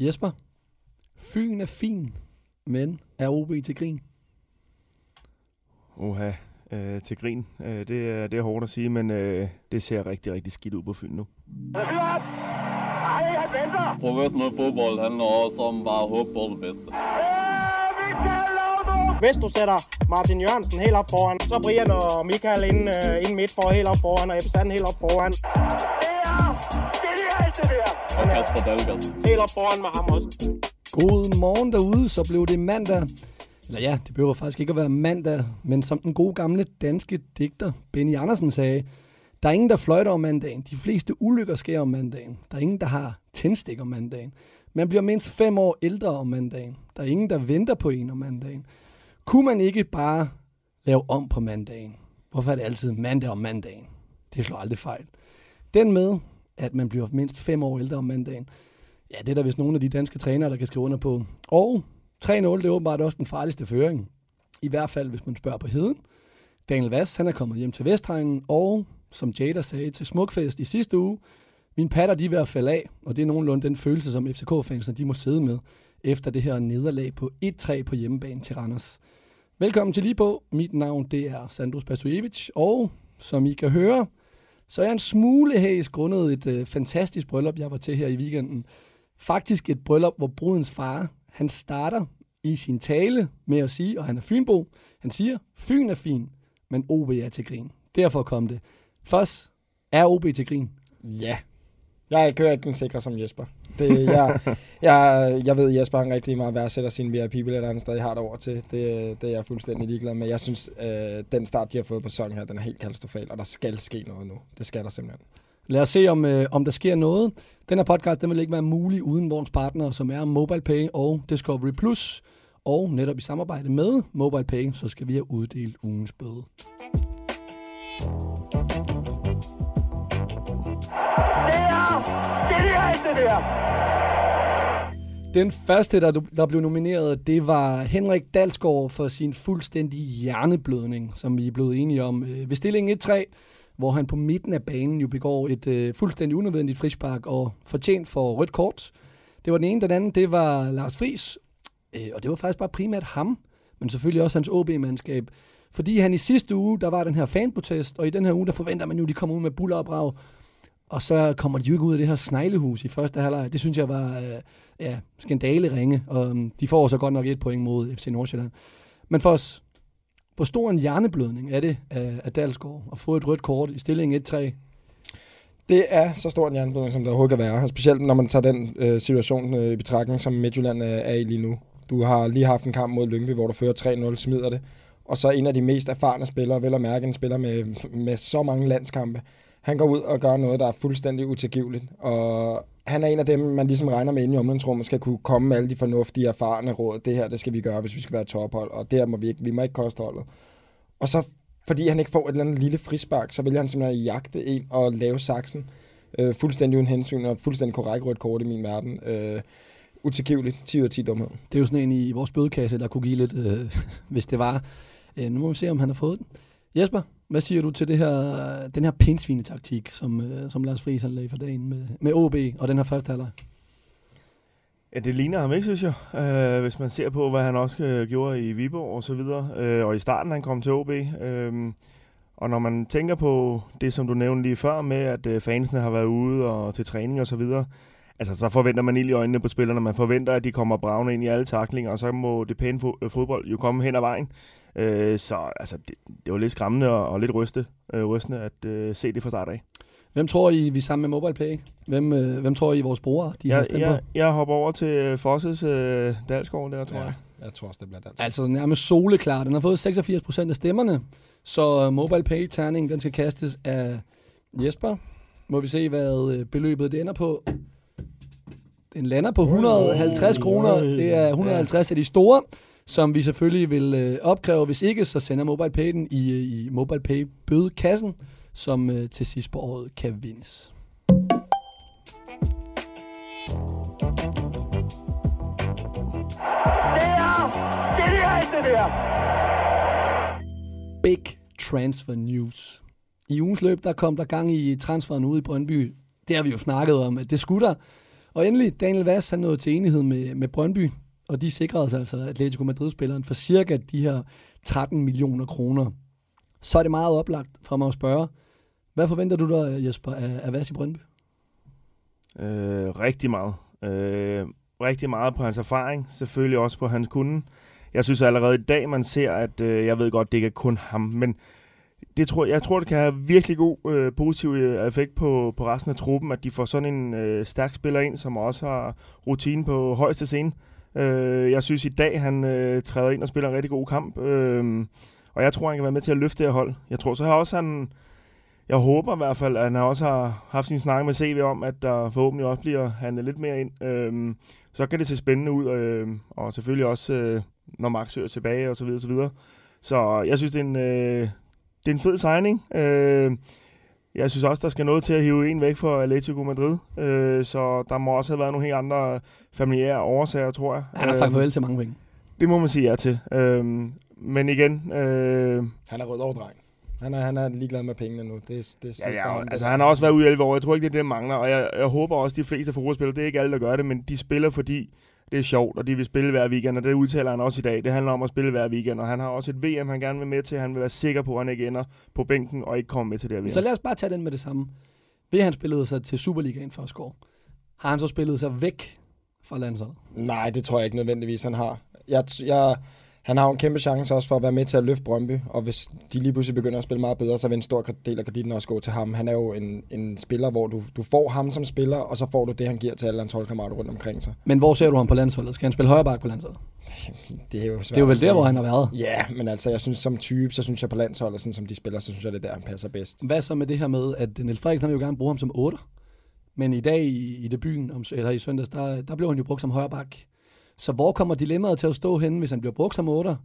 Jesper, Fyn er fin, men er OB til grin? Oha, øh, til grin. Øh, det, er, det er hårdt at sige, men øh, det ser rigtig, rigtig skidt ud på Fyn nu. Professionel fodbold handler også om bare at håbe på det bedste. Hvis du sætter Martin Jørgensen helt op foran, så Brian og Michael ind, uh, ind midt for helt op foran, og Ebbe Sand helt op foran. Og Kasper Dahlgaard. Helt op foran med ham også. God morgen derude, så blev det mandag. Eller ja, det behøver faktisk ikke at være mandag, men som den gode gamle danske digter Benny Andersen sagde, der er ingen, der fløjter om mandagen. De fleste ulykker sker om mandagen. Der er ingen, der har tændstik om mandagen. Man bliver mindst fem år ældre om mandagen. Der er ingen, der venter på en om mandagen. Kunne man ikke bare lave om på mandagen? Hvorfor er det altid mandag om mandagen? Det slår aldrig fejl. Den med, at man bliver mindst fem år ældre om mandagen, ja, det er der vist nogle af de danske trænere, der kan skrive under på. Og 3-0, det er åbenbart også den farligste føring. I hvert fald, hvis man spørger på heden. Daniel Vass, han er kommet hjem til Vestegnen, og som Jada sagde til Smukfest i sidste uge, mine patter, de er ved at falde af, og det er nogenlunde den følelse, som FCK-fansene, de må sidde med, efter det her nederlag på 1-3 på hjemmebane til Randers. Velkommen til lige på. Mit navn, det er Sandro Spasujevic, og som I kan høre, så er jeg en smule hæs grundet et øh, fantastisk bryllup, jeg var til her i weekenden. Faktisk et bryllup, hvor brudens far, han starter i sin tale med at sige, og han er Fynbo, han siger, Fyn er fin, men OB er til grin. Derfor kom det. Først er OB til grin. Ja. Jeg kører ikke den sikre som Jesper. Det, jeg, jeg, jeg ved, at Jesper han rigtig meget værdsætter sine VIP-billetter, han stadig har det over til. Det, det er jeg fuldstændig ligeglad med. Jeg synes, øh, den start, de har fået på sæsonen her, den er helt katastrofal, og der skal ske noget nu. Det skal der simpelthen. Lad os se, om, øh, om der sker noget. Den her podcast den vil ikke være mulig uden vores partner, som er MobilePay og Discovery+. Plus. Og netop i samarbejde med MobilePay, så skal vi have uddelt ugens bøde. Den første, der, der blev nomineret, det var Henrik Dalsgaard for sin fuldstændige hjerneblødning, som vi er blevet enige om. Øh, ved stillingen 1-3, hvor han på midten af banen jo begår et øh, fuldstændig unødvendigt frispark og fortjent for rødt kort. Det var den ene. Den anden, det var Lars Friis, øh, og det var faktisk bare primært ham, men selvfølgelig også hans OB-mandskab. Fordi han i sidste uge, der var den her fanprotest, og i den her uge, der forventer man jo, at de kommer ud med buller og så kommer de jo ikke ud af det her sneglehus i første halvleg. Det synes jeg var øh, ja, skandaleringe, og mm, de får så godt nok et point mod FC Nordsjælland. Men for os, hvor stor en hjerneblødning er det af, af Dalsgaard at få et rødt kort i stillingen 1-3? Det er så stor en hjerneblødning, som der overhovedet kan være. og Specielt når man tager den øh, situation øh, i betragtning, som Midtjylland øh, er i lige nu. Du har lige haft en kamp mod Lyngby, hvor du fører 3-0, smider det. Og så en af de mest erfarne spillere, vel at mærke en spiller med, med så mange landskampe. Han går ud og gør noget, der er fuldstændig utilgiveligt. Og han er en af dem, man ligesom regner med inde i omklædningsrummet, skal kunne komme med alle de fornuftige, erfarne råd. Det her, det skal vi gøre, hvis vi skal være tophold, og det her må vi ikke, vi må ikke koste holdet. Og så, fordi han ikke får et eller andet lille frispark, så vælger han simpelthen jagte en og lave saksen. Øh, fuldstændig uden hensyn, og fuldstændig korrekt rødt kort i min verden. Øh, utilgiveligt. 10 ud af 10 dumhed. Det er jo sådan en i vores bødekasse, der kunne give lidt, øh, hvis det var. Øh, nu må vi se, om han har fået den. Jesper, hvad siger du til det her, den her pinsvinetaktik, som, øh, som Lars Friis han lagde for dagen med, med OB og den her første halvleg? Ja, det ligner ham ikke, synes jeg. Øh, hvis man ser på, hvad han også øh, gjorde i Viborg og så videre. Øh, og i starten, han kom til OB. Øh, og når man tænker på det, som du nævnte lige før, med at øh, fansene har været ude og til træning og så videre, altså så forventer man ild i øjnene på spillerne. Man forventer, at de kommer bravne ind i alle taklinger, og så må det pæne fo- øh, fodbold jo komme hen ad vejen. Øh, så altså, det, det var lidt skræmmende og, og lidt ryste, øh, rystende at øh, se det fra start af. Hvem tror I, vi er sammen med MobilePay? Hvem, øh, hvem tror I, vores brugere, de har Jeg, stemt på? jeg, jeg hopper over til øh, Fosses øh, Dalsgaard der, tror Ja, jeg. jeg tror også, det bliver dansk. Altså nærmest soleklar. Den har fået 86% af stemmerne, så øh, MobilePay-terningen, den skal kastes af Jesper. Må vi se, hvad øh, beløbet det ender på. Den lander på 150 kroner. Det er 150 af de store, som vi selvfølgelig vil øh, opkræve. Hvis ikke, så sender MobilePay den i, øh, i MobilePay-bødekassen, som øh, til sidst på året kan vindes. Big transfer news. I ugens løb, der kom der gang i transferen ude i Brøndby. Det har vi jo snakket om, at det skulle der. Og endelig, Daniel Vaz, han nåede til enighed med, med Brøndby, og de sikrede sig altså Atletico Madrid-spilleren for cirka de her 13 millioner kroner. Så er det meget oplagt fra mig at spørge, hvad forventer du dig, Jesper, af, af Vaz i Brøndby? Øh, rigtig meget. Øh, rigtig meget på hans erfaring, selvfølgelig også på hans kunde. Jeg synes allerede i dag, man ser, at øh, jeg ved godt, det ikke er kun ham, men det tror, jeg tror, det kan have virkelig god øh, positiv øh, effekt på, på resten af truppen, at de får sådan en øh, stærk spiller ind, som også har rutine på højeste scene. Øh, jeg synes i dag, han øh, træder ind og spiller en rigtig god kamp, øh, og jeg tror, han kan være med til at løfte det her hold. Jeg tror så har også han, jeg håber i hvert fald, at han også har haft sin snak med CV om, at der forhåbentlig også bliver handlet lidt mere ind. Øh, så kan det se spændende ud, øh, og selvfølgelig også, øh, når Max hører tilbage og så videre, så videre. Så jeg synes, det er en, øh, det er en fed signing. Øh, jeg synes også, der skal noget til at hive en væk fra Atletico Madrid. Øh, så der må også have været nogle helt andre familiære årsager, tror jeg. Han har sagt Øh, farvel til mange penge. Det må man sige ja til. Øh, men igen, øh, Han er rød over dreng. Han er, han er ligeglad med pengene nu. Det, det er ja, ja, ham, altså, han har også været ude i 11 år. Jeg tror ikke, det er det, der mangler. Og jeg, jeg håber også, de fleste fodboldspillere, det er ikke alle, der gør det, men de spiller, fordi det er sjovt, og de vil spille hver weekend, og det udtaler han også i dag. Det handler om at spille hver weekend, og han har også et VM, han gerne vil med til. Han vil være sikker på, at han ikke ender på bænken og ikke kommer med til det her VM. Så lad os bare tage den med det samme. Ved han spillede sig til Superligaen for år. Har han så spillet sig væk fra landsholdet? Nej, det tror jeg ikke nødvendigvis, han har. Jeg, jeg, han har jo en kæmpe chance også for at være med til at løfte Brøndby, og hvis de lige pludselig begynder at spille meget bedre, så vil en stor del af kreditten også gå til ham. Han er jo en, en spiller, hvor du, du får ham som spiller, og så får du det, han giver til alle hans holdkammerater rundt omkring sig. Men hvor ser du ham på landsholdet? Skal han spille højre bak på landsholdet? Det er jo, Det er jo vel der, hvor han har været. Ja, men altså, jeg synes som type, så synes jeg på landsholdet, sådan som de spiller, så synes jeg, det er der, han passer bedst. Hvad så med det her med, at Niels Frederiksen vil jo gerne bruge ham som 8, men i dag i, i debuten, om, eller i søndags, der, der blev han jo brugt som højre bak. Så hvor kommer dilemmaet til at stå henne, hvis han bliver brugt som 8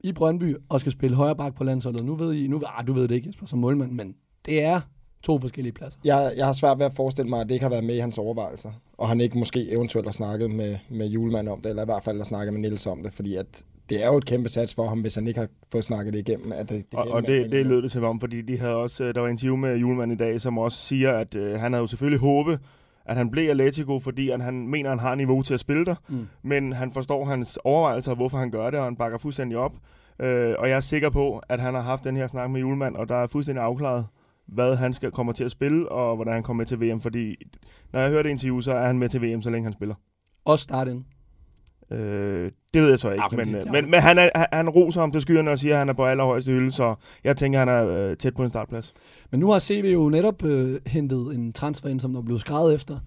i Brøndby og skal spille højre bak på landsholdet? Nu ved I, nu, ah, du ved det ikke, Jesper, som målmand, men det er to forskellige pladser. Jeg, jeg har svært ved at forestille mig, at det ikke har været med i hans overvejelser, og han ikke måske eventuelt har snakket med, med Julemand om det, eller i hvert fald har snakket med Niels om det, fordi at det er jo et kæmpe sats for ham, hvis han ikke har fået snakket det igennem. At det, det og, det, det lød det til om, fordi de havde også, øh, der var en interview med Julemand i dag, som også siger, at øh, han havde jo selvfølgelig håbet, at han blev Atletico, fordi at han mener, at han har niveau til at spille der. Mm. Men han forstår hans overvejelser, hvorfor han gør det, og han bakker fuldstændig op. Øh, og jeg er sikker på, at han har haft den her snak med Julemand, og der er fuldstændig afklaret, hvad han skal komme til at spille, og hvordan han kommer med til VM. Fordi når jeg hørte interview, så er han med til VM, så længe han spiller. Også start ind. Øh, det ved jeg så ikke, Ah, men men, det- men, men, men han, er, han, roser ham til skyerne og siger, at han er på allerhøjeste hylde, så jeg tænker, at han er øh, tæt på en startplads. Men nu har CV jo netop øh, hentet en transfer ind, som der blev skrevet efter.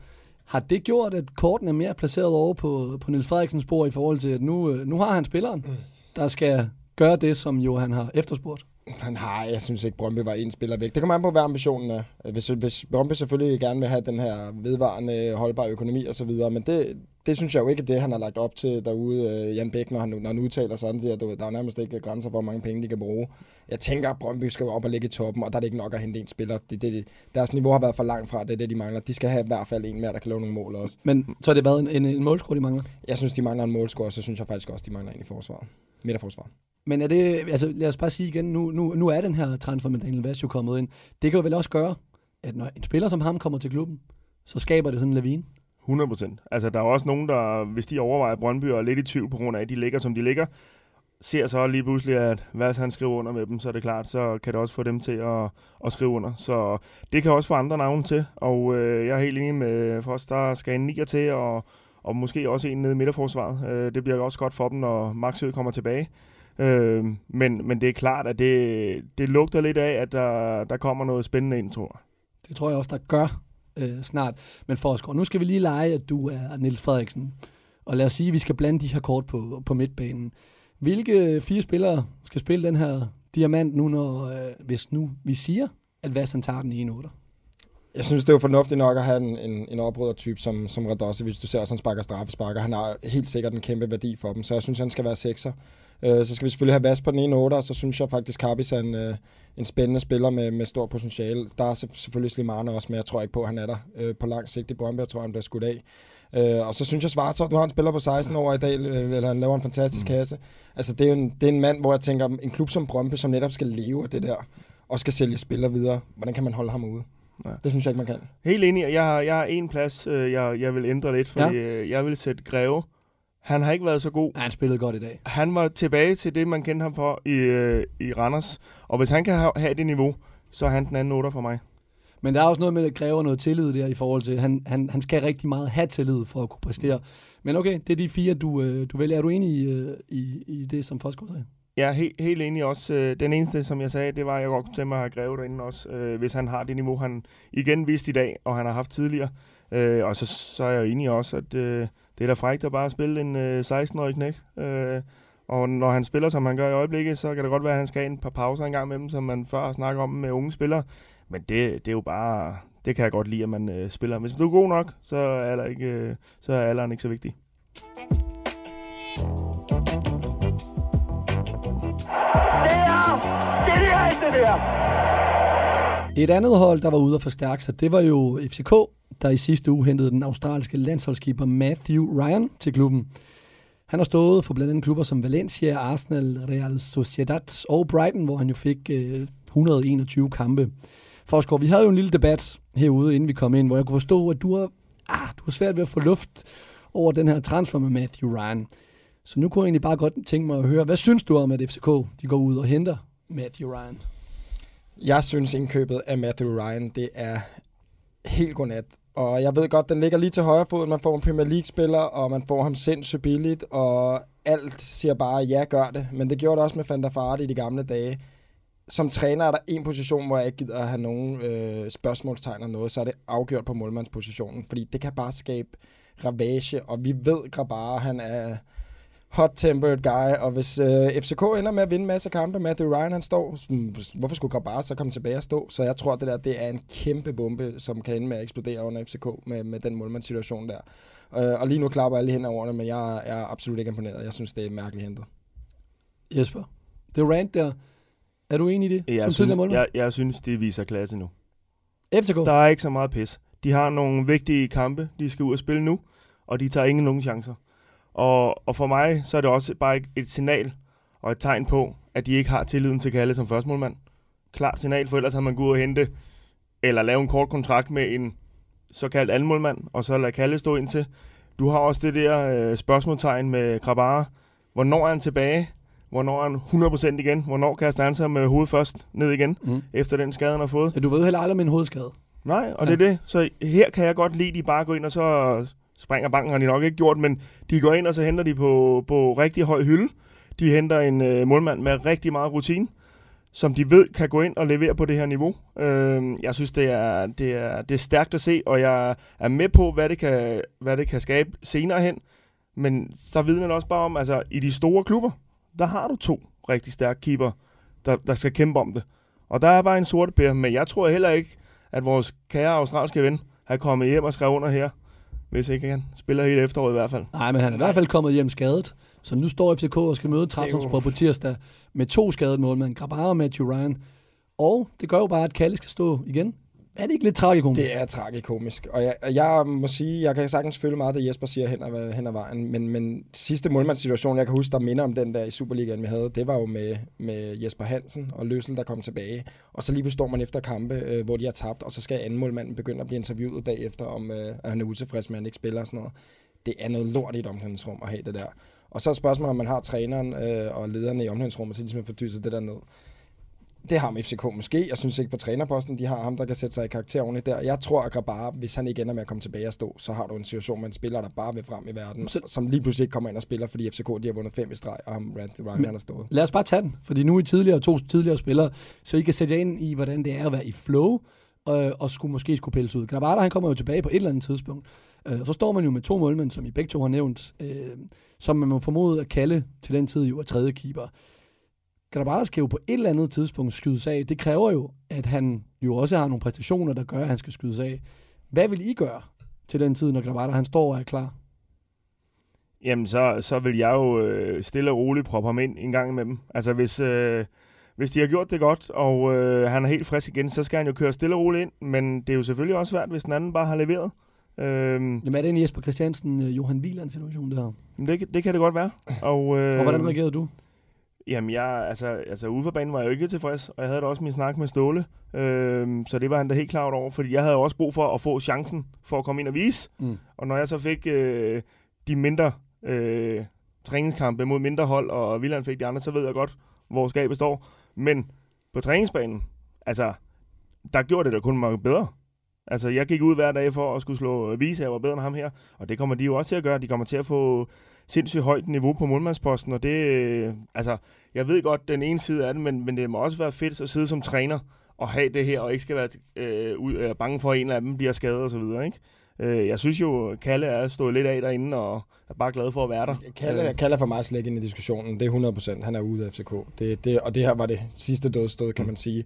Har det gjort, at korten er mere placeret over på, på Niels Frederiksens bord i forhold til, at nu, øh, nu har han spilleren, der skal gøre det, som jo han har efterspurgt? Nej, jeg synes ikke, Brøndby var en spiller væk. Det kommer an på, hvad ambitionen er. Hvis, hvis Brøndby selvfølgelig gerne vil have den her vedvarende, holdbare økonomi og så videre, men det, det synes jeg jo ikke er det, han har lagt op til derude, øh, Jan Bæk, når han, når han udtaler sådan, siger, at der er nærmest ikke grænser for, hvor mange penge de kan bruge. Jeg tænker, at Brøndby skal op og ligge i toppen, og der er det ikke nok at hente en spiller. Det, det, deres niveau har været for langt fra, det er det, de mangler. De skal have i hvert fald en mere, der kan lave nogle mål også. Men så har det været en, en, en målscore, de mangler. Jeg synes, de mangler en målscore, og så synes jeg faktisk også, de mangler en i forsvaret. Midterforsvaret. Men er det, altså lad os bare sige igen, nu, nu, nu er den her transfer med Daniel Vass jo kommet ind. Det kan jo vel også gøre, at når en spiller som ham kommer til klubben, så skaber det sådan en lavine. 100 procent. Altså, der er også nogen, der, hvis de overvejer Brøndby og er lidt i tvivl på grund af, at de ligger, som de ligger, ser så lige pludselig, at hvad han skriver under med dem, så er det klart, så kan det også få dem til at, at skrive under. Så det kan også få andre navne til, og øh, jeg er helt enig med for os, der skal en nier til, og, og måske også en nede i midterforsvaret. Øh, det bliver også godt for dem, når Maxø kommer tilbage. Øh, men, men det er klart, at det, det lugter lidt af, at der, der kommer noget spændende ind, tror jeg. Det tror jeg også, der gør øh, snart. Men Forsgaard, nu skal vi lige lege, at du er Niels Frederiksen. Og lad os sige, at vi skal blande de her kort på, på midtbanen. Hvilke fire spillere skal spille den her diamant nu, når, øh, hvis nu vi siger, at Vassan tager den i en 8? Jeg synes, det er jo fornuftigt nok at have en, en, en opryddertype som, som Radosevic. Du ser også, han sparker straffesparker. Han har helt sikkert en kæmpe værdi for dem, så jeg synes, han skal være sekser. Øh, så skal vi selvfølgelig have Vas på den ene 8, og så synes jeg faktisk, Carpis er en, øh, en spændende spiller med, med stor potentiale. Der er selvfølgelig Slimane også, men jeg tror ikke på, at han er der øh, på lang sigt i Brøndby. Jeg tror, han bliver skudt af. Øh, og så synes jeg, Svartov, du har en spiller på 16 år i dag, øh, eller han laver en fantastisk mm. kasse. Altså, det er, en, det er en mand, hvor jeg tænker, en klub som Brøndby, som netop skal leve af det der, og skal sælge spillere videre, hvordan kan man holde ham ude? Ja. Det synes jeg ikke, man kan. Helt enig. Jeg har, jeg har en plads, øh, jeg, jeg vil ændre lidt, fordi ja. jeg vil sætte Greve. Han har ikke været så god. Ja, han spillede godt i dag. Han var tilbage til det, man kendte ham for i, øh, i Randers. Og hvis han kan have, have det niveau, så er han den anden otter for mig. Men der er også noget med, at det kræver noget tillid der i forhold til, han, han, han skal rigtig meget have tillid for at kunne præstere. Men okay, det er de fire, du, øh, du vælger. Er du enig i, øh, i, i det, som Fosgaard sagde? Jeg er helt, helt enig også. Øh, Den eneste, som jeg sagde, det var, at jeg godt kunne tænke mig at have Greve derinde også, øh, hvis han har det niveau, han igen viste i dag, og han har haft tidligere. Øh, og så, så er jeg enig også, at øh, det er da frækt at bare spille en øh, 16-årig knæk. Øh, og når han spiller, som han gør i øjeblikket, så kan det godt være, at han skal have en par pauser en gang med dem, som man før har snakket om med unge spillere. Men det, det er jo bare... Det kan jeg godt lide, at man øh, spiller. Hvis du er god nok, så er, der ikke, øh, så er alderen ikke så vigtig. Et andet hold, der var ude at forstærke sig, det var jo FCK, der i sidste uge hentede den australske landsholdskeeper Matthew Ryan til klubben. Han har stået for blandt andet klubber som Valencia, Arsenal, Real Sociedad og Brighton, hvor han jo fik øh, 121 kampe. Forskår, vi havde jo en lille debat herude, inden vi kom ind, hvor jeg kunne forstå, at du har, ah, du har svært ved at få luft over den her transfer med Matthew Ryan. Så nu kunne jeg egentlig bare godt tænke mig at høre, hvad synes du om, at FCK de går ud og henter Matthew Ryan? Jeg synes indkøbet af Matthew Ryan, det er helt godnat. Og jeg ved godt, den ligger lige til højre fod. Man får en Premier League-spiller, og man får ham sindssygt billigt, og alt siger bare, ja, gør det. Men det gjorde det også med Van der i de gamle dage. Som træner er der en position, hvor jeg ikke gider at have nogen øh, spørgsmålstegn eller noget, så er det afgjort på målmandspositionen, fordi det kan bare skabe ravage, og vi ved, Grabara, han er hot-tempered guy, og hvis øh, FCK ender med at vinde en masse kampe, Matthew Ryan han står, sådan, hvorfor skulle Grabara så komme tilbage og stå? Så jeg tror, det der det er en kæmpe bombe, som kan ende med at eksplodere under FCK med, med den målmandssituation der. Øh, og lige nu klapper alle hen over det, men jeg er absolut ikke imponeret. Jeg synes, det er mærkeligt hentet. Jesper, det rant der, er du enig i det? Jeg, som synes, jeg, jeg synes, det viser klasse nu. FCK? Der er ikke så meget pis. De har nogle vigtige kampe, de skal ud og spille nu, og de tager ingen nogen chancer. Og, og for mig, så er det også bare et, et signal og et tegn på, at de ikke har tilliden til Kalle som førstmålmand. Klart signal, for ellers har man gået og hente, eller lave en kort kontrakt med en såkaldt andenmålmand, og så lade Kalle stå ind til. Du har også det der øh, spørgsmålstegn med Krabara. Hvornår er han tilbage? Hvornår er han 100% igen? Hvornår kan han sig med hovedet først ned igen, Mm. efter den skade, han har fået? Ja, du ved heller aldrig med en hovedskade. Nej, og ja. det er det. Så her kan jeg godt lide, at de bare går ind og så springer banken, har de nok ikke gjort, men de går ind og så henter de på, på rigtig høj hylde. De henter en øh, målmand med rigtig meget rutine, som de ved kan gå ind og levere på det her niveau. Øh, jeg synes, det er, det, er, det er stærkt at se, og jeg er med på, hvad det kan, hvad det kan skabe senere hen. Men så vidner det også bare om, altså i de store klubber, der har du to rigtig stærke keeper, der, der skal kæmpe om det. Og der er bare en sorte pære, men jeg tror heller ikke, at vores kære australske ven har kommet hjem og skrevet under her, hvis ikke han spiller hele efteråret i hvert fald. Nej, men han er i hvert fald kommet hjem skadet. Så nu står FCK og skal møde Trabzonspor på tirsdag med to skadede målmænd, Grabara og Matthew Ryan. Og det gør jo bare, at Kalle skal stå igen. Er det ikke lidt tragikomisk? Det er tragikomisk, og jeg, jeg må sige, jeg kan sagtens følge meget, det Jesper siger hen ad, hen ad vejen, men, men sidste målmandssituation, jeg kan huske, der minder om den der i Superligaen, vi havde, det var jo med, med Jesper Hansen og Løssel, der kom tilbage, og så lige står man efter kampe, øh, hvor de har tabt, og så skal anden målmanden begynde at blive interviewet bagefter, om øh, at han er utilfreds med, at han ikke spiller og sådan noget. Det er noget lort i et omklædningsrum at have det der. Og så er spørgsmålet, om man har træneren øh, og lederne i omklædningsrummet til ligesom at fordyse det der ned. Det har med FCK måske. Jeg synes ikke på trænerposten, de har ham, der kan sætte sig i karakter ordentligt der. Jeg tror, at Grabara, hvis han ikke ender med at komme tilbage og stå, så har du en situation med en spiller, der bare vil frem i verden, Så- som lige pludselig ikke kommer ind og spiller, fordi FCK de har vundet fem i streg, og ham Ryan, Ryan Men- han har stået. Lad os bare tage den, fordi nu er I tidligere to tidligere spillere, så I kan sætte jer ind i, hvordan det er at være i flow, og, og skulle måske skulle pilles ud. Grabara, han kommer jo tilbage på et eller andet tidspunkt. Øh, og så står man jo med to målmænd, som I begge to har nævnt, øh, som man må formode at kalde til den tid jo er tredje keeper. Grabara skal jo på et eller andet tidspunkt skydes af. Det kræver jo, at han jo også har nogle præstationer, der gør, at han skal skydes af. Hvad vil I gøre til den tid, når Grabara han står og er klar? Jamen, så, så vil jeg jo øh, stille og roligt proppe ham ind en gang med dem. Altså, hvis, øh, hvis de har gjort det godt, og øh, han er helt frisk igen, så skal han jo køre stille og roligt ind. Men det er jo selvfølgelig også svært, hvis den anden bare har leveret. Øhm, Jamen er det en Jesper Christiansen, øh, Johan Wieland situation, det her? det, det kan det godt være. Og, øh, Og hvordan reagerede du? Jamen, jeg, altså, altså ude for banen var jeg jo ikke tilfreds, og jeg havde da også min snak med Ståle, øhm, så det var han da helt klar over, fordi jeg havde også brug for at få chancen for at komme ind og vise. Mm. Og når jeg så fik øh, de mindre øh, træningskampe mod mindre hold, og Villand fik de andre, så ved jeg godt, hvor skabet står. Men på træningsbanen, altså, der gjorde det da kun meget bedre. Altså, jeg gik ud hver dag for at skulle slå øh, vise, at jeg var bedre end ham her, og det kommer de jo også til at gøre. De kommer til at få sindssygt højt niveau på målmandsposten, og det, øh, altså, jeg ved godt den ene side af det, men, men det må også være fedt at sidde som træner og have det her, og ikke skal være øh, ud, øh, bange for, at en af dem bliver skadet og så videre, ikke? Øh, jeg synes jo, Kalle er stået lidt af derinde, og er bare glad for at være der. Kalle, Øh, Kalle er for mig slet ikke ind i diskussionen. Det er 100 procent. Han er ude af FCK. Det, det, og det her var det sidste dødstød, kan man sige.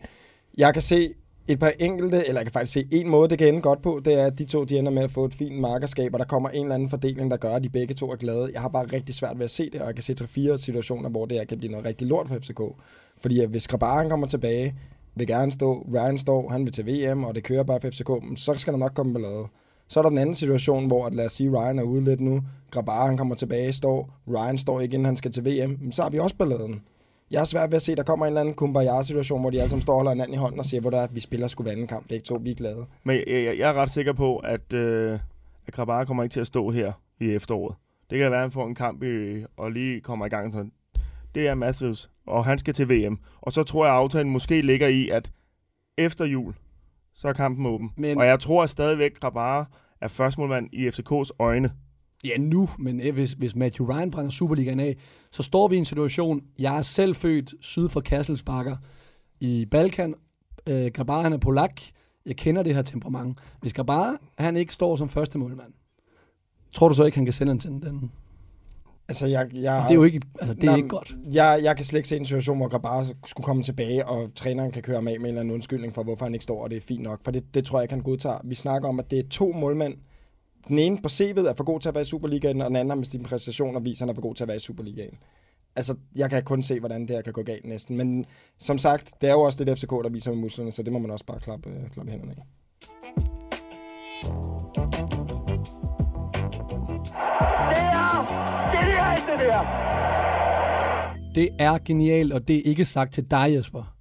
Jeg kan se et par enkelte, eller jeg kan faktisk se en måde, det kan ende godt på, det er, at de to de ender med at få et fint markerskab, og der kommer en eller anden fordeling, der gør, at de begge to er glade. Jeg har bare rigtig svært ved at se det, og jeg kan se tre-fire situationer, hvor det her kan blive noget rigtig lort for FCK. Fordi at hvis Grabaren kommer tilbage, vil gerne stå, Ryan står, han vil til VM, og det kører bare for FCK, så skal der nok komme ballade. Så er der den anden situation, hvor at lad os sige, Ryan er ude lidt nu, Grabar han kommer tilbage, står, Ryan står ikke, inden han skal til VM, men så har vi også balladen. Jeg er svært ved at se, at der kommer en eller anden kumbaya-situation, hvor de alle sammen står og holder hinanden i hånden og siger, hvor der er, vi spiller sgu hver anden kamp, begge to, vi er glade. Men jeg, jeg, jeg er ret sikker på, at, øh, at Grabara kommer ikke til at stå her i efteråret. Det kan være, at han får en kamp i, og lige kommer i gang. Sådan. Det er Matthews, og han skal til VM. Og så tror jeg, at aftalen måske ligger i, at efter jul, så er kampen åben. Men-. Og jeg tror at stadigvæk, Grabara er førstmålmand i FCK's øjne. Ja, nu, men øh, hvis, hvis Matthew Ryan brænder Superligaen af, så står vi i en situation, jeg er selv født syd for Kasselsbakker i Balkan. Øh, Grabar, han er polak. Jeg kender det her temperament. Hvis Grabar, han ikke står som første målmand, tror du så ikke, han kan sende en til den? Altså, jeg, jeg, Det er jo ikke, altså, det er Nej, ikke godt. Jeg, jeg kan slet ikke se en situation, hvor Grabar skulle komme tilbage, og træneren kan køre ham af med en eller anden undskyldning for, hvorfor han ikke står, og det er fint nok. For det, det tror jeg ikke, han godtager. Vi snakker om, at det er to målmænd. Den ene på CV'et er for god til at være i Superligaen, og den anden har med sine præstationer viser, at han er for god til at være i Superligaen. Altså, jeg kan kun se, hvordan det her kan gå galt næsten. Men som sagt, det er jo også lidt FCK, der viser med musklerne, så det må man også bare klappe, øh, klappe i hænderne af. Det er genialt, og det er ikke sagt til dig, Jesper.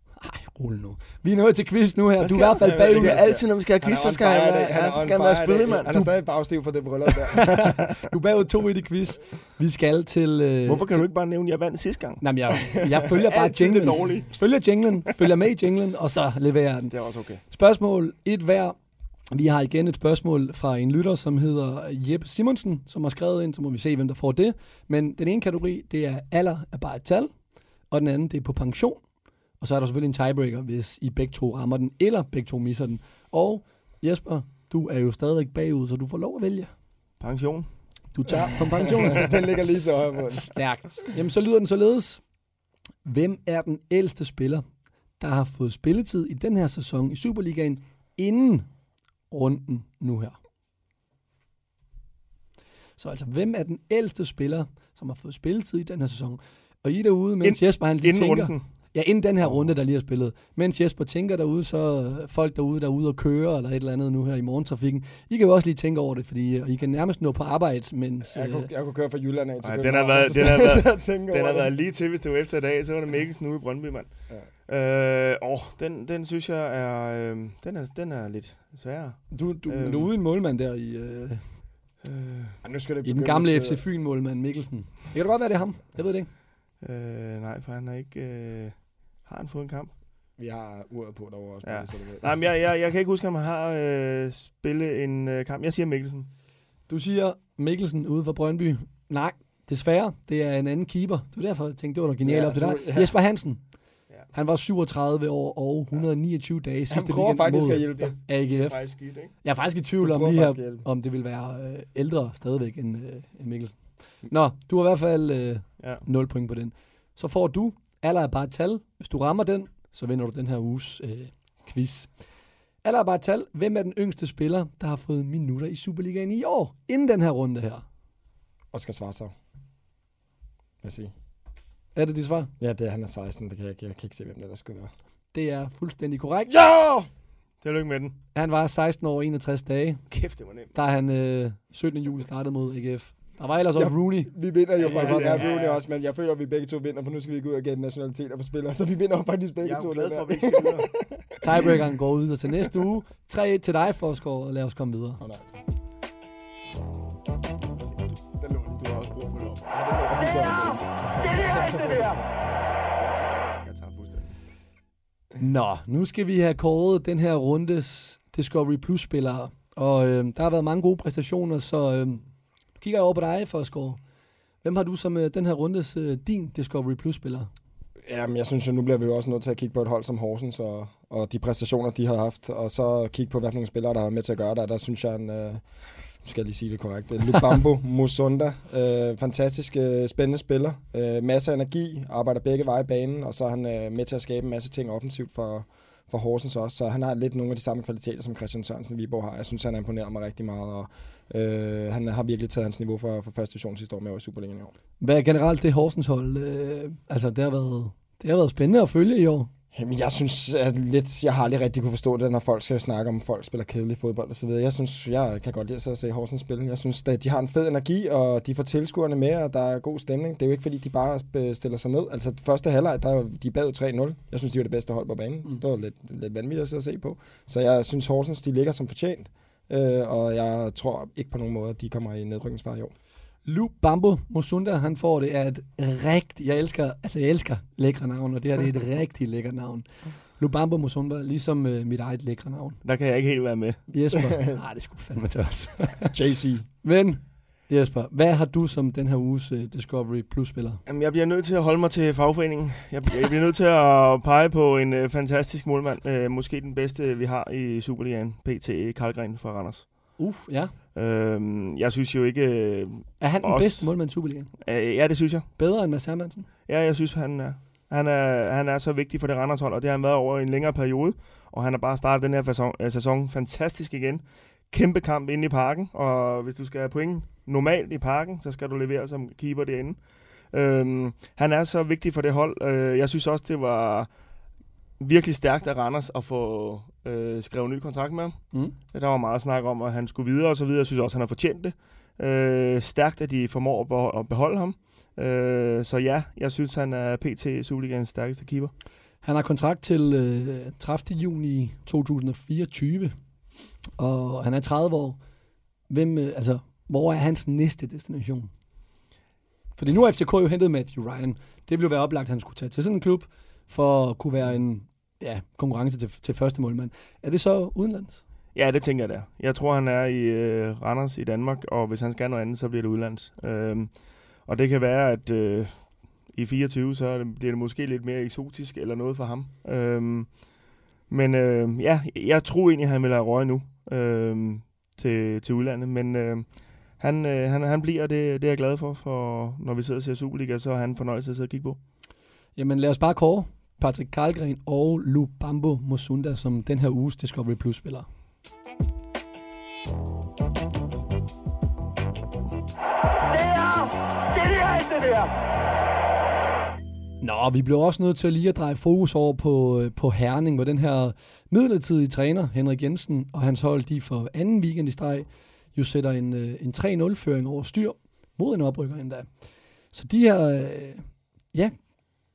Rulle nu. Vi er nået til quiz nu her. Du er i hvert fald bagud. Er altid, når vi skal have quiz, så skal han, skal han være spillet, mand. Han er stadig bagstiv for det bryllup der. Du er bagud 2 i det quiz. Vi skal til... Øh, Hvorfor kan du ikke bare nævne, at jeg vandt sidste gang? Nej, men jeg, jeg følger bare jinglen. Følger jinglen, følger med i jinglen, og så leverer jeg den. Det er også okay. Spørgsmål et hver. Vi har igen et spørgsmål fra en lytter, som hedder Jeppe Simonsen, som har skrevet ind, så må vi se, hvem der får det. Men den ene kategori, det er alder er bare et tal, og den anden, det er på pension. Og så er der selvfølgelig en tiebreaker, hvis I begge to rammer den, eller begge to misser den. Og Jesper, du er jo stadigvæk bagud, så du får lov at vælge. Pension. Du tager på pension. den ligger lige til højre på. Stærkt. Jamen, så lyder den således. Hvem er den ældste spiller, der har fået spilletid i den her sæson i Superligaen, inden runden nu her? Så altså, hvem er den ældste spiller, som har fået spilletid i den her sæson? Og I derude, mens Ind- Jesper han lige Inden tænker... runden. Ja, inden den her runde, der lige er spillet. Mens Jesper tænker derude, så er folk derude, der er ude og køre, eller et eller andet nu her i morgentrafikken. I kan jo også lige tænke over det, fordi øh, I kan nærmest nå på arbejde, mens... Jeg øh, kunne, jeg kunne køre fra Jylland af til Ej, den har været- den har været- Den har været lige til, hvis det var efter i dag, så var det Mikkelsen ude i Brøndby, mand. Ja. Øh, åh, den, den synes jeg er, øh, den er, den er lidt sværere. Du, du, Øhm. øhm. du er ude en målmand der i, øh, Øh, Ej, nu skal det i den gamle at FC Fyn-målmand Mikkelsen. Det kan da godt være, det er ham. Jeg ved det ikke. øh, nej, for han har ikke... Øh, har han fået en kamp? Vi har uret på derovre også. Ja. ved. Nej, men jeg, jeg, jeg kan ikke huske, om han har øh, spillet en øh, kamp. Jeg siger Mikkelsen. Du siger Mikkelsen ude for Brøndby. Nej, desværre. Det er en anden keeper. Det var derfor, jeg tænkte, det var noget genialt Ja, op til dig. du- Ja. Jesper Hansen. Ja. Han var 37 år og 129 dage sidste Han prøver weekend faktisk mod at hjælpe dig. AGF. faktisk skidt, ikke? Jeg er faktisk i tvivl om lige her, om det vil være øh, ældre stadigvæk end, øh, end Mikkelsen. Nå, du har i hvert fald øh, Ja. 0 point på den. Så får du, alder er bare et tal. Hvis du rammer den, så vinder du den her uges øh, quiz. Alder er bare et tal. Hvem er den yngste spiller, der har fået minutter i Superligaen i år? Inden den her runde her. Oscar Svartov. Hvad sige? Er det dit svar? Ja, det er, han er 16. Det kan jeg, ikke- jeg kan ikke se, hvem det er, der skulle være. Det er fuldstændig korrekt. Ja! Tillykke med den. Han var 16 år og 61 dage, Kæft, det var nemt. da han øh, 17. juli startede mod AGF. Der var ellers også Ja. Rooney. Vi vinder jo Ja, faktisk, ja, ja, ja, ja, ja. også, men jeg føler, at vi begge to vinder, for nu skal vi gå ud og gætte nationaliteter for spillere, så vi vinder jo faktisk begge Jeg er to. jo glad den for, at vi videre. Tiebreakeren går ud til næste uge. 3-1 til dig, Forsgaard, og lad os komme videre. Åh, nej. Den lå, du har også brug for det. Altså, det er også Jeg. Nå, nu skal vi have kåret den her rundes Discovery Plus-spillere. Og øh, der har været mange gode præstationer, så øh, nu kigger jeg over på dig, Forsgaard. Hvem har du som øh, den her rundes øh, din Discovery Plus-spiller? Jamen, jeg synes jo, nu bliver vi jo også nødt til at kigge på et hold som Horsens og, og de præstationer, de har haft, og så kigge på, hvad for nogle spillere, der har med til at gøre der. Der synes jeg, en, øh, nu skal jeg lige sige det korrekt, øh, Lubambo Musunda, øh, fantastisk øh, spændende spiller, øh, masser af energi, arbejder begge veje i banen, og så er han øh, med til at skabe en masse ting offensivt for, for Horsens også, så han har lidt nogle af de samme kvaliteter, som Christian Sørensen i Viborg har. Jeg synes, han har imponeret mig rigtig meget, og øh, han har virkelig taget hans niveau for, for første division sidste år med over i Superligaen i år. Hvad er generelt det Horsens hold? Øh, altså, det har, været, det har været spændende at følge i år. Jamen, jeg synes at lidt, jeg har aldrig rigtig kunne forstå det, når folk skal snakke om, at folk spiller kedelig fodbold og så videre. Jeg synes, jeg kan godt lide at se Horsens spille. Jeg synes, at de har en fed energi, og de får tilskuerne med, og der er god stemning. Det er jo ikke, fordi de bare stiller sig ned. Altså, første halvleg, der er de jo 3-0. Jeg synes, de var det bedste hold på banen. Mm. Det var lidt, lidt vanvittigt at se på. Så jeg synes, Horsens, de ligger som fortjent. Øh, og jeg tror ikke på nogen måde, at de kommer i nedrykningsfar i år. Lu Bambo Musunda, han får det af et rigtig, jeg elsker, altså jeg elsker lækre navn, og det her det er et rigtig lækkert navn. Lu Bambo Musunda, ligesom øh, mit eget lækre navn. Der kan jeg ikke helt være med. Jesper, nej, det skulle fandme tørt. JC. Men, Jesper, hvad har du som den her uges uh, Discovery Plus-spiller? Jamen, jeg bliver nødt til at holde mig til fagforeningen. Jeg, jeg bliver nødt til at pege på en øh, fantastisk målmand. Øh, måske den bedste, vi har i Superligaen. P.T. Karlgren fra Randers. Uh, ja. Øh, jeg synes jo ikke... Øh, Er han den Også- bedste målmand i Superligaen? øh, ja, det synes jeg. Bedre end Mads Hermansen? Ja, jeg synes, han er. Han er, han er så vigtig for det Randers hold, og det har han været over en længere periode. Og han har bare startet den her sæson, øh, sæson fantastisk igen. Kæmpe kamp inde i parken, og hvis du skal have point normalt i parken, så skal du levere som keeper derinde. Øhm, han er så vigtig for det hold. Øh, jeg synes også, det var virkelig stærkt af Randers at få øh, skrevet ny kontrakt med ham. Mm. Der var meget snak om, at han skulle videre og så videre. Jeg synes også, han har fortjent det. Øh, stærkt, at de formår at beho- at beholde ham. Øh, så ja, jeg synes, han er PT Superligaens stærkeste keeper. Han har kontrakt til øh, 30. juni 2024, og han er 30 år. Hvem, øh, altså, hvor er hans næste destination? Fordi nu har FCK jo hentet Matthew Ryan. Det ville jo være oplagt, at han skulle tage til sådan en klub, for at kunne være en ja, konkurrence til, til første målmand. Er det så udenlands? Ja, det tænker jeg der. Jeg tror, han er i øh, Randers i Danmark, og hvis han skal noget andet, så bliver det udlands. Øhm, og det kan være, at øh, i 24, så er det, bliver det måske lidt mere eksotisk eller noget for ham. Øhm, men øh, ja, jeg tror egentlig, han vil have røget nu øh, til, til udlandet, men øh, han, øh, han, han bliver, det, det er jeg glad for, for når vi sidder og ser Superliga, så er han fornøjelse at sidde og kigge på. Jamen lad os bare kåre Patrick Karlgren og Lubambo Musunda som den her uges Discovery Plus-spillere. Nå, vi bliver også nødt til lige at dreje fokus over på, øh, på Herning, hvor den her midlertidige træner, Henrik Jensen, og hans hold, de for anden weekend i streg, jo sætter en, øh, en 3-0-føring over styr mod en oprykker endda. Så de her, øh, ja,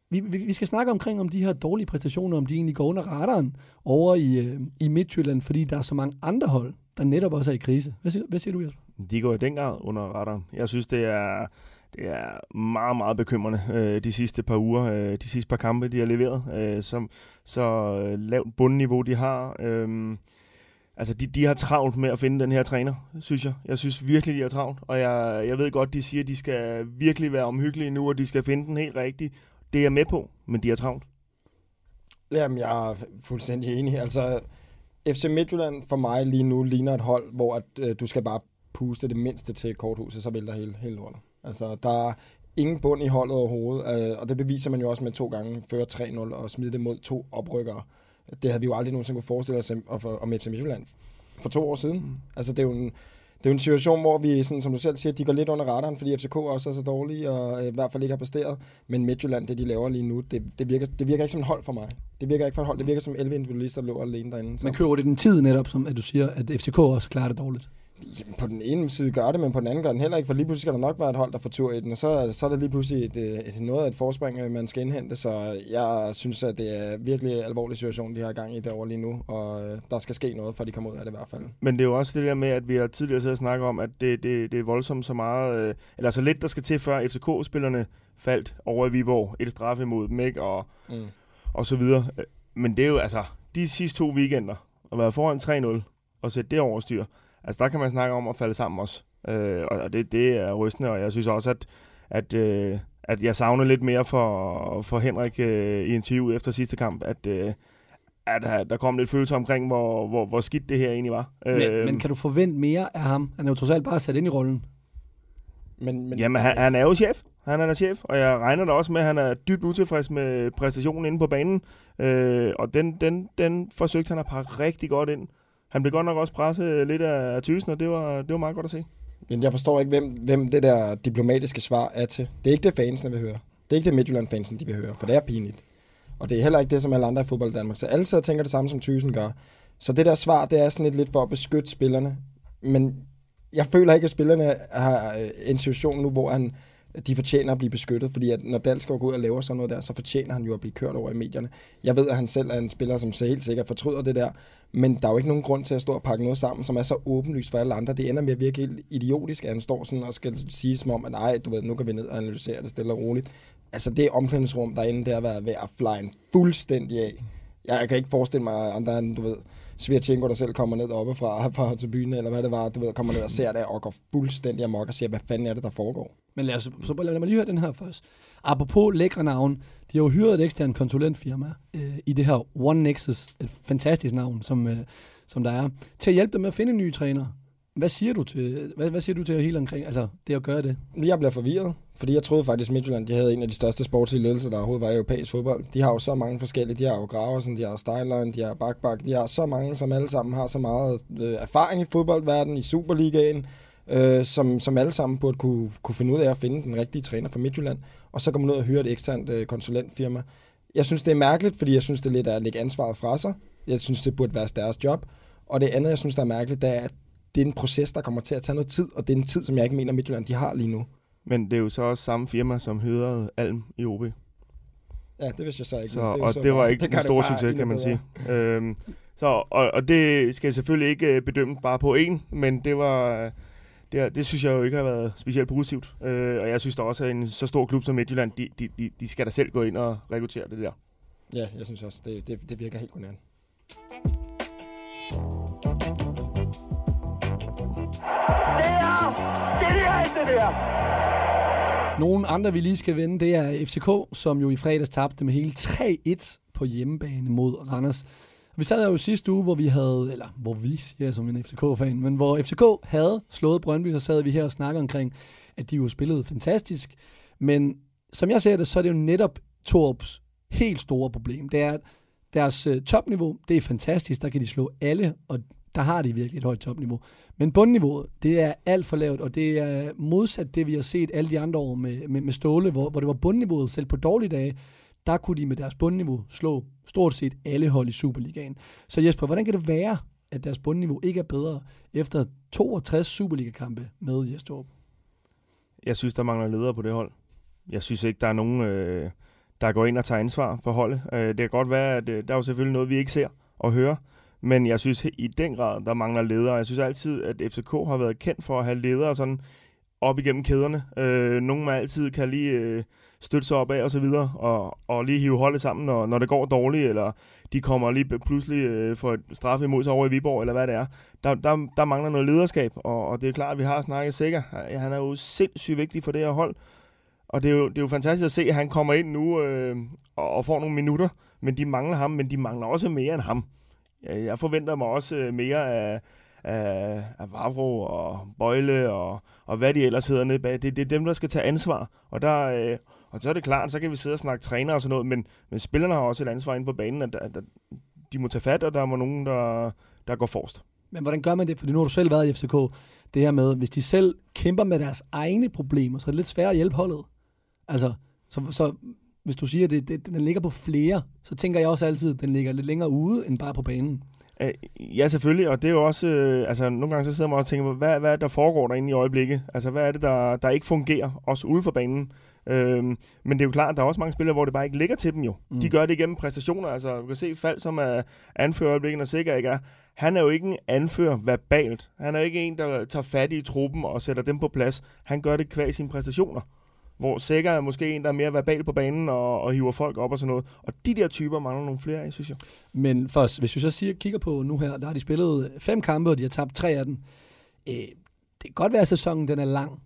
vi, vi, vi skal snakke omkring, om de her dårlige præstationer, om de egentlig går under radaren over i, øh, i Midtjylland, fordi der er så mange andre hold, der netop også er i krise. Hvad siger, hvad siger du, Jesper? De går i den grad under radaren. Jeg synes, det er, det er meget, meget bekymrende øh, de sidste par uger, øh, de sidste par kampe, de har leveret. Øh, som, så øh, lavt bundniveau, de har. Øh, altså, de, de har travlt med at finde den her træner, synes jeg. Jeg synes virkelig, de har travlt. Og jeg, jeg ved godt, de siger, at de skal virkelig være omhyggelige nu, og de skal finde den helt rigtige. Det er jeg med på, men de har travlt. Jamen, jeg er fuldstændig enig. Altså, FC Midtjylland for mig lige nu ligner et hold, hvor at, øh, du skal bare puste det mindste til korthuset, så vælter hele, hele lortet. Altså, der er ingen bund i holdet overhovedet, øh, og det beviser man jo også med to gange føre 3-0 og smide det mod to oprykkere. Det havde vi jo aldrig nogensinde kunne forestille os om, om FC Midtjylland for to år siden. Mm. Altså, det er jo en, det er jo en situation, hvor vi, sådan, som du selv siger, de går lidt under radaren, fordi FCK også er så dårlige, og øh, i hvert fald ikke har præsteret. Men Midtjylland, det de laver lige nu, det, det, virker, det virker ikke som et hold for mig. Det virker ikke for et hold, det virker som 11 individualister, der løber alene derinde. Så. Man køber det den tid netop, som at du siger, at FCK også klarer det dårligt. Jamen, på den ene side gør det, men på den anden gør den heller ikke, for lige pludselig skal der nok være et hold, der får tur i den, og så, er så er det lige pludselig et, øh, et, noget af et forspring, øh, man skal indhente, så jeg synes, at det er virkelig en alvorlig situation, de har gang i derovre lige nu, og øh, der skal ske noget, for de kommer ud af det i hvert fald. Men det er jo også det der med, at vi har tidligere siddet og snakket om, at det, det, det er voldsomt så meget, eller så lidt, der skal til, før FCK-spillerne faldt over i Viborg. Et straf imod dem, ikke? Og, Mm. og så videre. Men det er jo altså, de sidste to weekender, at være foran 3-0, og sætte det over styr, altså der kan man snakke om at falde sammen også. Øh, og det, det er rystende, og jeg synes også, at, at, øh, at jeg savner lidt mere for, for Henrik øh, i interviewet efter sidste kamp, at, øh, at der- der kom lidt følelse omkring, hvor, hvor, hvor skidt det her egentlig var. Men, Øh, men kan du forvente mere af ham? Han er jo trods alt bare sat ind i rollen. Men, men, Jamen, han, han er jo chef. Han er der chef, og jeg regner da også med, at han er dybt utilfreds med præstationen inde på banen. Øh, og den, den, den forsøgte han at pakke rigtig godt ind. Han blev godt nok også presset lidt af tysen, og det var, det var meget godt at se. Men jeg forstår ikke, hvem, hvem det der diplomatiske svar er til. Det er ikke det, fansene vil høre. Det er ikke det, Midtjylland-fansen de vil høre, for det er pinligt. Og det er heller ikke det, som alle andre i fodbold i Danmark. Så alle sidder og tænker det samme, som Thyssen gør. Så det der svar, det er sådan lidt, lidt for at beskytte spillerne. Men jeg føler ikke, at spillerne har øh, en situation nu, hvor han, de fortjener at blive beskyttet, fordi at når Dalsgaard går ud og laver sådan noget der, så fortjener han jo at blive kørt over i medierne. Jeg ved, at han selv er en spiller, som så helt sikkert fortryder det der, men der er jo ikke nogen grund til at stå og pakke noget sammen, som er så åbenlyst for alle andre. Det ender med at virke helt idiotisk, at han står sådan og skal sige som om, at nej, du ved, nu kan vi ned og analysere det stille og roligt. Altså det omklædningsrum derinde, det har været ved at fly en fuldstændig af. Jeg kan ikke forestille mig andre end, du ved, Svirtjenko, der selv kommer ned oppe fra, fra tribunen, eller hvad det var, du ved, kommer ned og ser det, og går fuldstændig amok og siger, hvad fanden er det, der foregår? Men lad, os, så lad mig lige høre den her først. Apropos lækre navn, de har jo hyret et eksternt konsulentfirma øh, i det her One Nexus, et fantastisk navn, som, øh, som der er, til at hjælpe dem med at finde en ny træner. Hvad siger du til, hvad, hvad siger du til hele omkring, altså det at gøre det? Jeg bliver forvirret, fordi jeg troede faktisk, at Midtjylland de havde en af de største sportslige ledelser, der overhovedet var i europæisk fodbold. De har jo så mange forskellige. De har jo Graversen, de har Steinlein, de har Bakbak. De har så mange, som alle sammen har så meget øh, erfaring i fodboldverdenen, i Superligaen, øh, som, som alle sammen burde kunne, kunne finde ud af at finde den rigtige træner for Midtjylland. Og så kommer man ud og hyre et eksternt øh, konsulentfirma. Jeg synes, det er mærkeligt, fordi jeg synes, det er lidt at lægge ansvaret fra sig. Jeg synes, det burde være deres job. Og det andet, jeg synes, der er mærkeligt, det er, at det er en proces, der kommer til at tage noget tid, og det er en tid, som jeg ikke mener, Midtjylland de har lige nu. Men det er jo så også samme firma, som hyrede Alm i OB. Ja, det vidste jeg så ikke. Så, men og jo det, det var ikke det stor bare succes, kan man sige. Øhm, så, og, og det skal selvfølgelig ikke øh, bedømmes bare på én, men det var... Det, er- det synes jeg jo ikke har været specielt positivt. Øh, og jeg synes da også, at en så stor klub som Midtjylland, de, de, de, de skal da selv gå ind og rekruttere det der. Ja, jeg synes også, det, det, det virker helt godnært. Nogle andre, vi lige skal vende, det er FCK, som jo i fredags tabte med hele 3-1 på hjemmebane mod Randers. Vi sad jo sidste uge, hvor vi havde, eller hvor vi siger jeg som en FCK-fan, men hvor FCK havde slået Brøndby, så sad vi her og snakkede omkring, at de jo spillede fantastisk. Men som jeg ser det, så er det jo netop Torps helt store problem. Det er, at deres øh, topniveau, det er fantastisk, der kan de slå alle, og der har de virkelig et højt topniveau. Men bundniveauet, det er alt for lavt, og det er modsat det, vi har set alle de andre år med, med, med Ståle, hvor, hvor det var bundniveauet selv på dårlige dage, der kunne de med deres bundniveau slå stort set alle hold i Superligaen. Så Jesper, hvordan kan det være, at deres bundniveau ikke er bedre efter 62 Superliga-kampe med Jesper? Jeg synes, der mangler ledere på det hold. Jeg synes ikke, der er nogen, øh, der går ind og tager ansvar for holdet. Øh, det kan godt være, at øh, der er jo selvfølgelig noget, vi ikke ser og hører. Men jeg synes i den grad, der mangler ledere. Jeg synes altid, at FCK har været kendt for at have ledere sådan op igennem kæderne. Øh, nogen man altid kan lige øh, støtte sig op af og så videre, og, og lige hive holdet sammen, når, når det går dårligt, eller de kommer lige pludselig øh, for et straf imod sig over i Viborg, eller hvad det er. Der, der, der mangler noget lederskab, og, og det er klart, at vi har snakket sikkert. Han er jo sindssygt vigtig for det her hold. Og det er, jo, det er jo fantastisk at se, at han kommer ind nu øh, og, og får nogle minutter, men de mangler ham, men de mangler også mere end ham. Jeg forventer mig også øh, mere af, af, af Vavro og Bøjle og, og hvad de ellers hedder nede bag. Det, det er dem, der skal tage ansvar. Og, der, øh, og så er det klart, så kan vi sidde og snakke træner og sådan noget, men, men spillerne har også et ansvar inde på banen, at, at, at de må tage fat, og der må nogen, der, der går forrest. Men hvordan gør man det? Fordi nu har du selv været i FCK. Det her med, hvis de selv kæmper med deres egne problemer, så er det lidt sværere at hjælpe holdet. Altså, så, så hvis du siger, at det, det, den ligger på flere, så tænker jeg også altid, at den ligger lidt længere ude, end bare på banen. Øh, ja, selvfølgelig, og det er jo også, øh, altså nogle gange så sidder man og tænker, hvad, hvad er det, der foregår derinde i øjeblikket? Altså hvad er det, der, der ikke fungerer, også ude for banen? Øhm, men det er jo klart, at der er også mange spillere, hvor det bare ikke ligger til dem jo. Mm. De gør det igennem præstationer, altså du kan se Fald, som er anfører øjeblikket, og sikkert ikke er. Han er jo ikke en anfører verbalt. Han er ikke en, der tager fat i truppen og sætter dem på plads. Han gør det kvæg sine præstationer hvor Sækker er måske en, der er mere verbal på banen og, og hiver folk op og sådan noget. Og de der typer mangler nogle flere af, synes jeg. Men først, hvis vi så siger, kigger på nu her, der har de spillet fem kampe, og de har tabt tre af dem. Øh, det kan godt være, at sæsonen den er lang,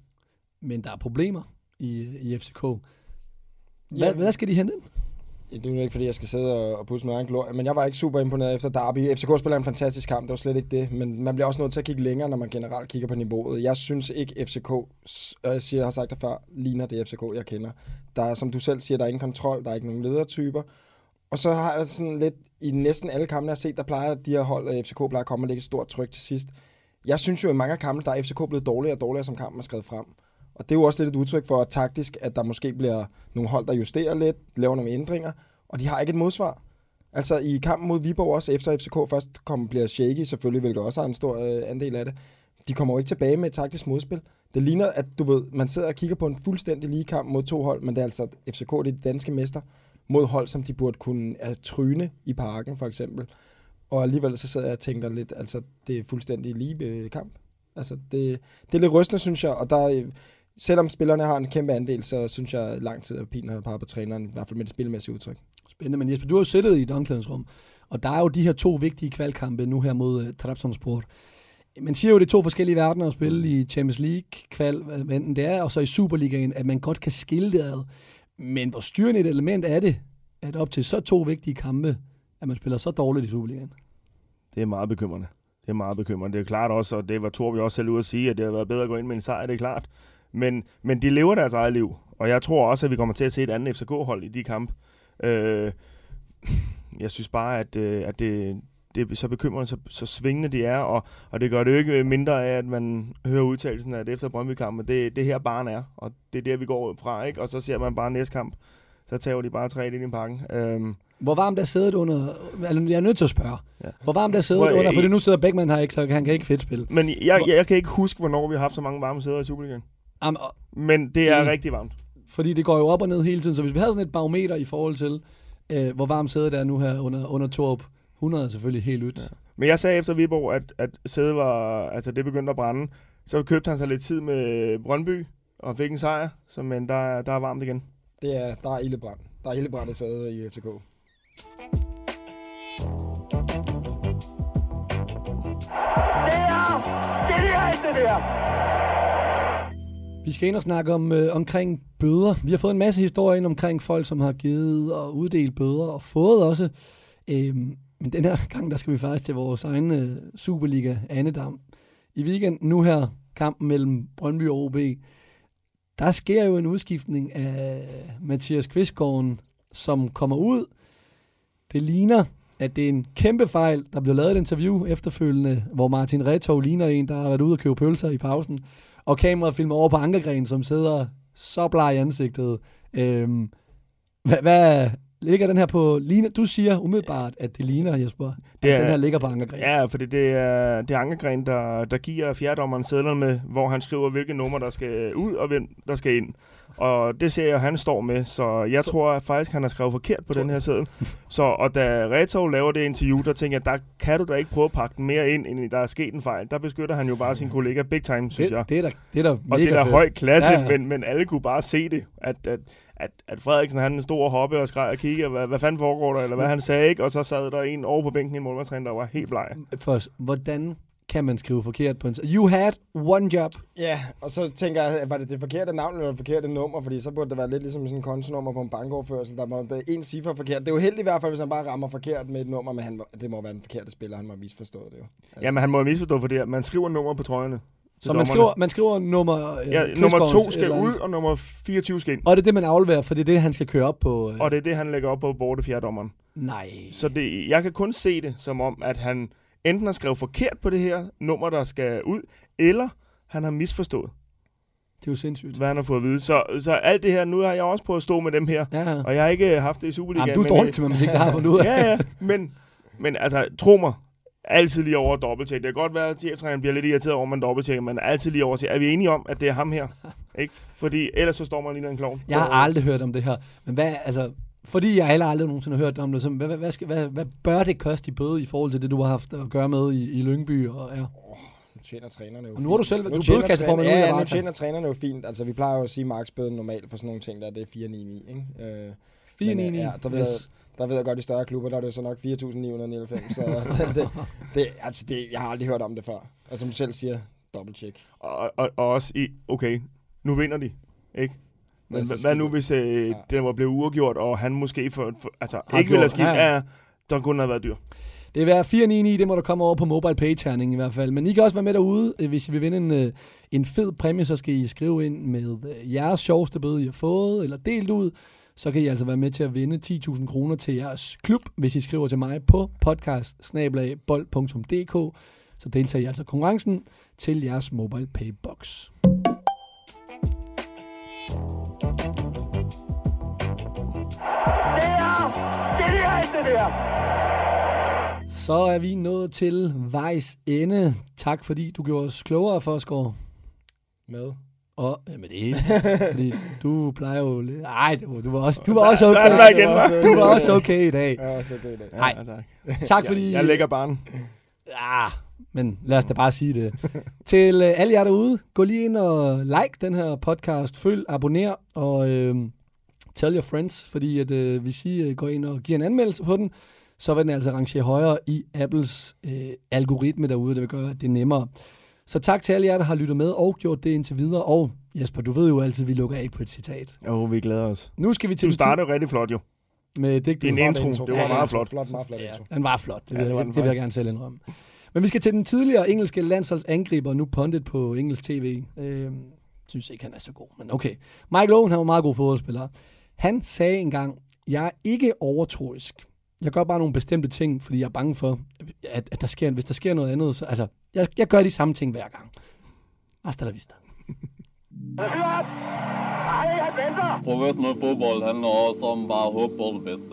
men der er problemer i, i FCK. Hvad, Ja. hvad skal de hente ind? Det er jo ikke, fordi jeg skal sidde og, og pusse med egen glorie, men jeg var ikke super imponeret efter Derby. FCK spiller en fantastisk kamp, det var slet ikke det, men man bliver også nødt til at kigge længere, når man generelt kigger på niveauet. Jeg synes ikke, FCK, og jeg siger, jeg har sagt det før, ligner det FCK, jeg kender. Der er, som du selv siger, der er ingen kontrol, der er ikke nogen ledertyper. Og så har jeg sådan lidt, i næsten alle kampe, jeg har set, der plejer de her hold af FCK plejer at komme og lægge et stort tryk til sidst. Jeg synes jo, at i mange af kampe, der er FCK blevet dårligere og dårligere, som kampen er skrevet frem. Og det er jo også lidt et udtryk for at taktisk, at der måske bliver nogle hold, der justerer lidt, laver nogle ændringer, og de har ikke et modsvar. Altså i kampen mod Viborg også, efter FCK først kom, bliver shaky selvfølgelig, hvilket også har en stor øh, andel af det. De kommer jo ikke tilbage med et taktisk modspil. Det ligner, at du ved, man sidder og kigger på en fuldstændig lige kamp mod to hold, men det er altså FCK, det er de danske mester, mod hold, som de burde kunne altså, tryne i parken, for eksempel. Og alligevel så sidder jeg og tænker lidt, altså det er fuldstændig lige øh, kamp. Altså det, det er lidt rystende, synes jeg, og der, øh, selvom spillerne har en kæmpe andel, så synes jeg lang tid, at Pien har peget på træneren, i hvert fald med det spilmæssige udtryk. Spændende, men Jesper, du har jo siddet i et omklædningsrum, og der er jo de her to vigtige kvalkampe nu her mod uh, Trabzonspor. Man siger jo, det er to forskellige verdener at spille i Champions League kval, hvad enten det er, og så i Superligaen, at man godt kan skille det ad. Men hvor styrende et element er det, at op til så to vigtige kampe, at man spiller så dårligt i Superligaen? Det er meget bekymrende. Det er meget bekymrende. Det er klart også, og det var Torbi også selv ude at sige, at det har været bedre at gå ind med en sejr, det er klart. Men, men de lever deres eget liv, og jeg tror også, at vi kommer til at se et andet FCK-hold i de kampe. Øh, jeg synes bare, at, øh, at det, det er så bekymrende, så, så svingende de er, og, og det gør det jo ikke mindre af, at man hører udtalelsen, at efter Brøndby-kampen, det, det her barn er, og det er der, vi går fra, ikke? Og så ser man bare næste kamp, så tager de bare tre ind i pakken. Øhm, Hvor varmt er sædet under... Altså, jeg er nødt til at spørge. Ja. Hvor varmt er sædet Hvor- under? For nu sidder Beckmann her ikke, så han kan ikke fedt spille. men jeg, jeg, jeg kan ikke huske, hvornår vi har haft så mange varme sæder i Superligaen. Am, og- Men det er Mm. rigtig varmt. fordi det går jo op og ned hele tiden. Så hvis vi havde sådan et barometer i forhold til, øh, hvor varmt sædet er nu her under, under Torup, 100 er selvfølgelig helt ydt. Ja. Men jeg sagde efter Viborg, at, at sædet var, altså det begyndte at brænde. Så købte han sig lidt tid med Brøndby og fik en sejr, så, men der, er- der er varmt igen. Det er, der er ildebrand. Der er ildebrand i sædet i FCK. Vi skal ind og snakke om, øh, omkring bøder. Vi har fået en masse historier ind omkring folk, som har givet og uddelt bøder, og fået også. Øh, men den her gang, der skal vi faktisk til vores egen øh, Superliga Annedam. I weekenden nu her, kampen mellem Brøndby og OB, der sker jo en udskiftning af Mathias Kvistgården, som kommer ud. Det ligner, at det er en kæmpe fejl. Der blev lavet et interview efterfølgende, hvor Martin Retov ligner en, der har været ude og købe pølser i pausen og kameraet filmer over på Ankergren, som sidder så bleg i ansigtet. Øhm, hvad, hvad ligger den her på? Ligner, du siger umiddelbart, at det ligner, Jesper, det er, at den her ligger på Ankergren. Ja, fordi det er, det er Ankergren, der, der giver fjerdommeren sædlerne med, hvor han skriver, hvilke numre, der skal ud og hvem, der skal ind. Og det ser jeg, han står med, så jeg tror at faktisk, han har skrevet forkert på den her seddel. Så, og da Retov laver det interview, der tænker jeg, der kan du da ikke prøve at pakke den mere ind, end der er sket en fejl. Der beskytter han jo bare sin kollega big time, synes jeg. det, det, er da, det er da Og det er da høj klasse, Ja, ja. Men, men alle kunne bare se det. At, at, at, at Frederiksen han stod og hoppe og skreg og kiggede, hvad, hvad fanden foregår der, eller hvad han sagde, ikke? Og så sad der en over på bænken i en målmandstræner, der var helt bleg. Først, hvordan kan man skrive forkert på en You had one job. Ja, og så tænker jeg, var det det forkerte navn eller det forkerte nummer? Fordi så burde det være lidt ligesom sådan en kontonummer på en bankoverførsel. Der må er en cifre forkert. Det er jo heldigt i hvert fald, hvis han bare rammer forkert med et nummer, men han, må- det må være den forkerte spiller. Han må have misforstået det jo. Altså. Jamen, han må have misforstået for det her. Man skriver nummer på trøjerne. Så man skriver, man skriver nummer... Øh, Ja, nummer to skal ud, og nummer 24 skal ind. Og det er det, man afleverer, for det er det, han skal køre op på. Øh. Og det er det, han lægger op på borte fjerdommeren. Nej. Så det, jeg kan kun se det som om, at han enten har skrevet forkert på det her nummer, der skal ud, eller han har misforstået, Det er jo sindssygt. hvad han har fået at vide. Så, så alt det her, nu har jeg også på at stå med dem her, Ja, ja. og jeg har ikke haft det i Superligaen. Jamen, du er men, dårlig til matematik, der har fundet ud af. ja, ja, men, men altså, tro mig, altid lige over dobbelttjek. Det kan godt være, at cheftræneren bliver lidt irriteret over, at man dobbelttjekker, men altid lige over til, er vi enige om, at det er ham her? ikke? Fordi ellers så står man lige en klovn. Jeg har aldrig hørt om det her. Men hvad, altså, fordi jeg heller aldrig nogensinde har hørt om det, så hvad, hvad, hvad, skal, hvad, hvad bør det koste i bøde i forhold til det, du har haft at gøre med i, i Lyngby? Og, ja. Nu tjener trænerne jo Og nu har du selv- fint. du tjener bødekasseformand Ja, ja, nu tjener trænerne jo fint. Altså, vi plejer jo at sige, at marksbøden normalt for sådan nogle ting, der det er 499, ikke? Øh, 4 Men, ja, der ved, yes. jeg, der ved jeg godt, i større klubber, der er det så nok 4.999. Så det, det, altså det, jeg har aldrig hørt om det før. Og som du selv siger, dobbelt check. Og, og, og også i, okay, nu vinder de, ikke? Men hvad, nu, du- hvis øh, Ja. den var blevet uafgjort, og han måske for, for altså, Har ikke ville have skiftet, ja, ja, der kunne have været dyr. Det er værd 499, det må der komme over på mobile pay terning i hvert fald. Men I kan også være med derude, øh, hvis I vil vinde en, øh, en fed præmie, så skal I skrive ind med øh, jeres sjoveste bøde, I har fået eller delt ud. Så kan I altså være med til at vinde 10.000 kroner til jeres klub, hvis I skriver til mig på podcast Så deltager I altså konkurrencen til jeres mobile pay box. Så er vi nået til vejs ende. Tak fordi du gjorde os klogere, Forsgaard. Med. Og ja, med det hele. Fordi du plejer jo lidt... Ej, du, var også, du var også Der er okay. der igen? Du var også okay i dag. Ja, også okay i dag. Nej. Ja, tak. Tak fordi... Jeg lægger barn. Ja, men lad os da bare sige det. Til øh, alle jer derude, gå lige ind og like den her podcast, følg, abonner og øh, tell your friends, fordi at, øh, hvis I øh, går ind og giver en anmeldelse på den, så vil den altså rangere højere i Apples øh, algoritme derude, det vil gøre, at det er nemmere. Så tak til alle jer, der har lyttet med og gjort det indtil videre. Og Jesper, du ved jo altid, at vi lukker af på et citat. Jo, vi glæder os. Nu skal vi til Du den startede rigtig flot, jo. med digtet. Din Flot intro, det var Ja, meget intro. flot. Flot, meget flot Ja, intro. den var flot. Det vil, Ja, det det, den det vil jeg gerne selv indrømme. Men vi skal til den tidligere engelske landsholdsangriber, nu pundit på engelsk tv. Øh, synes ikke, han er så god, men okay. Mike Owen, han var en meget god fodboldspiller. Han sagde engang, jeg er ikke overtroisk. Jeg gør bare nogle bestemte ting, fordi jeg er bange for, at, at der sker, hvis der sker noget andet. Så, altså, jeg, jeg gør de samme ting hver gang. Hasta la vista. Professionel fodbold handler også om bare at håbe på det bedste.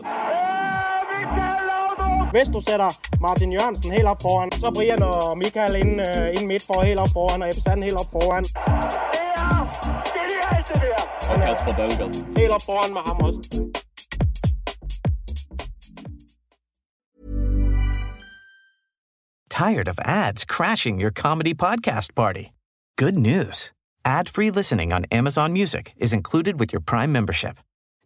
Hvis du sætter Martin Jørgensen helt op foran, så Brian og Michael ind, uh, ind midt for helt op foran, og Ebbe Sand helt op foran. Og Kasper Dahlgaard. Foran med ham også. Tired of ads crashing your comedy podcast party? Good news. Ad-free listening on Amazon Music is included with your Prime membership.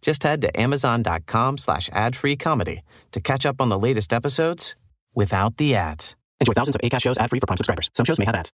Just head to amazon.com slash ad-free comedy to catch up on the latest episodes without the ads. Enjoy thousands of ACAST shows ad-free for Prime subscribers. Some shows may have ads.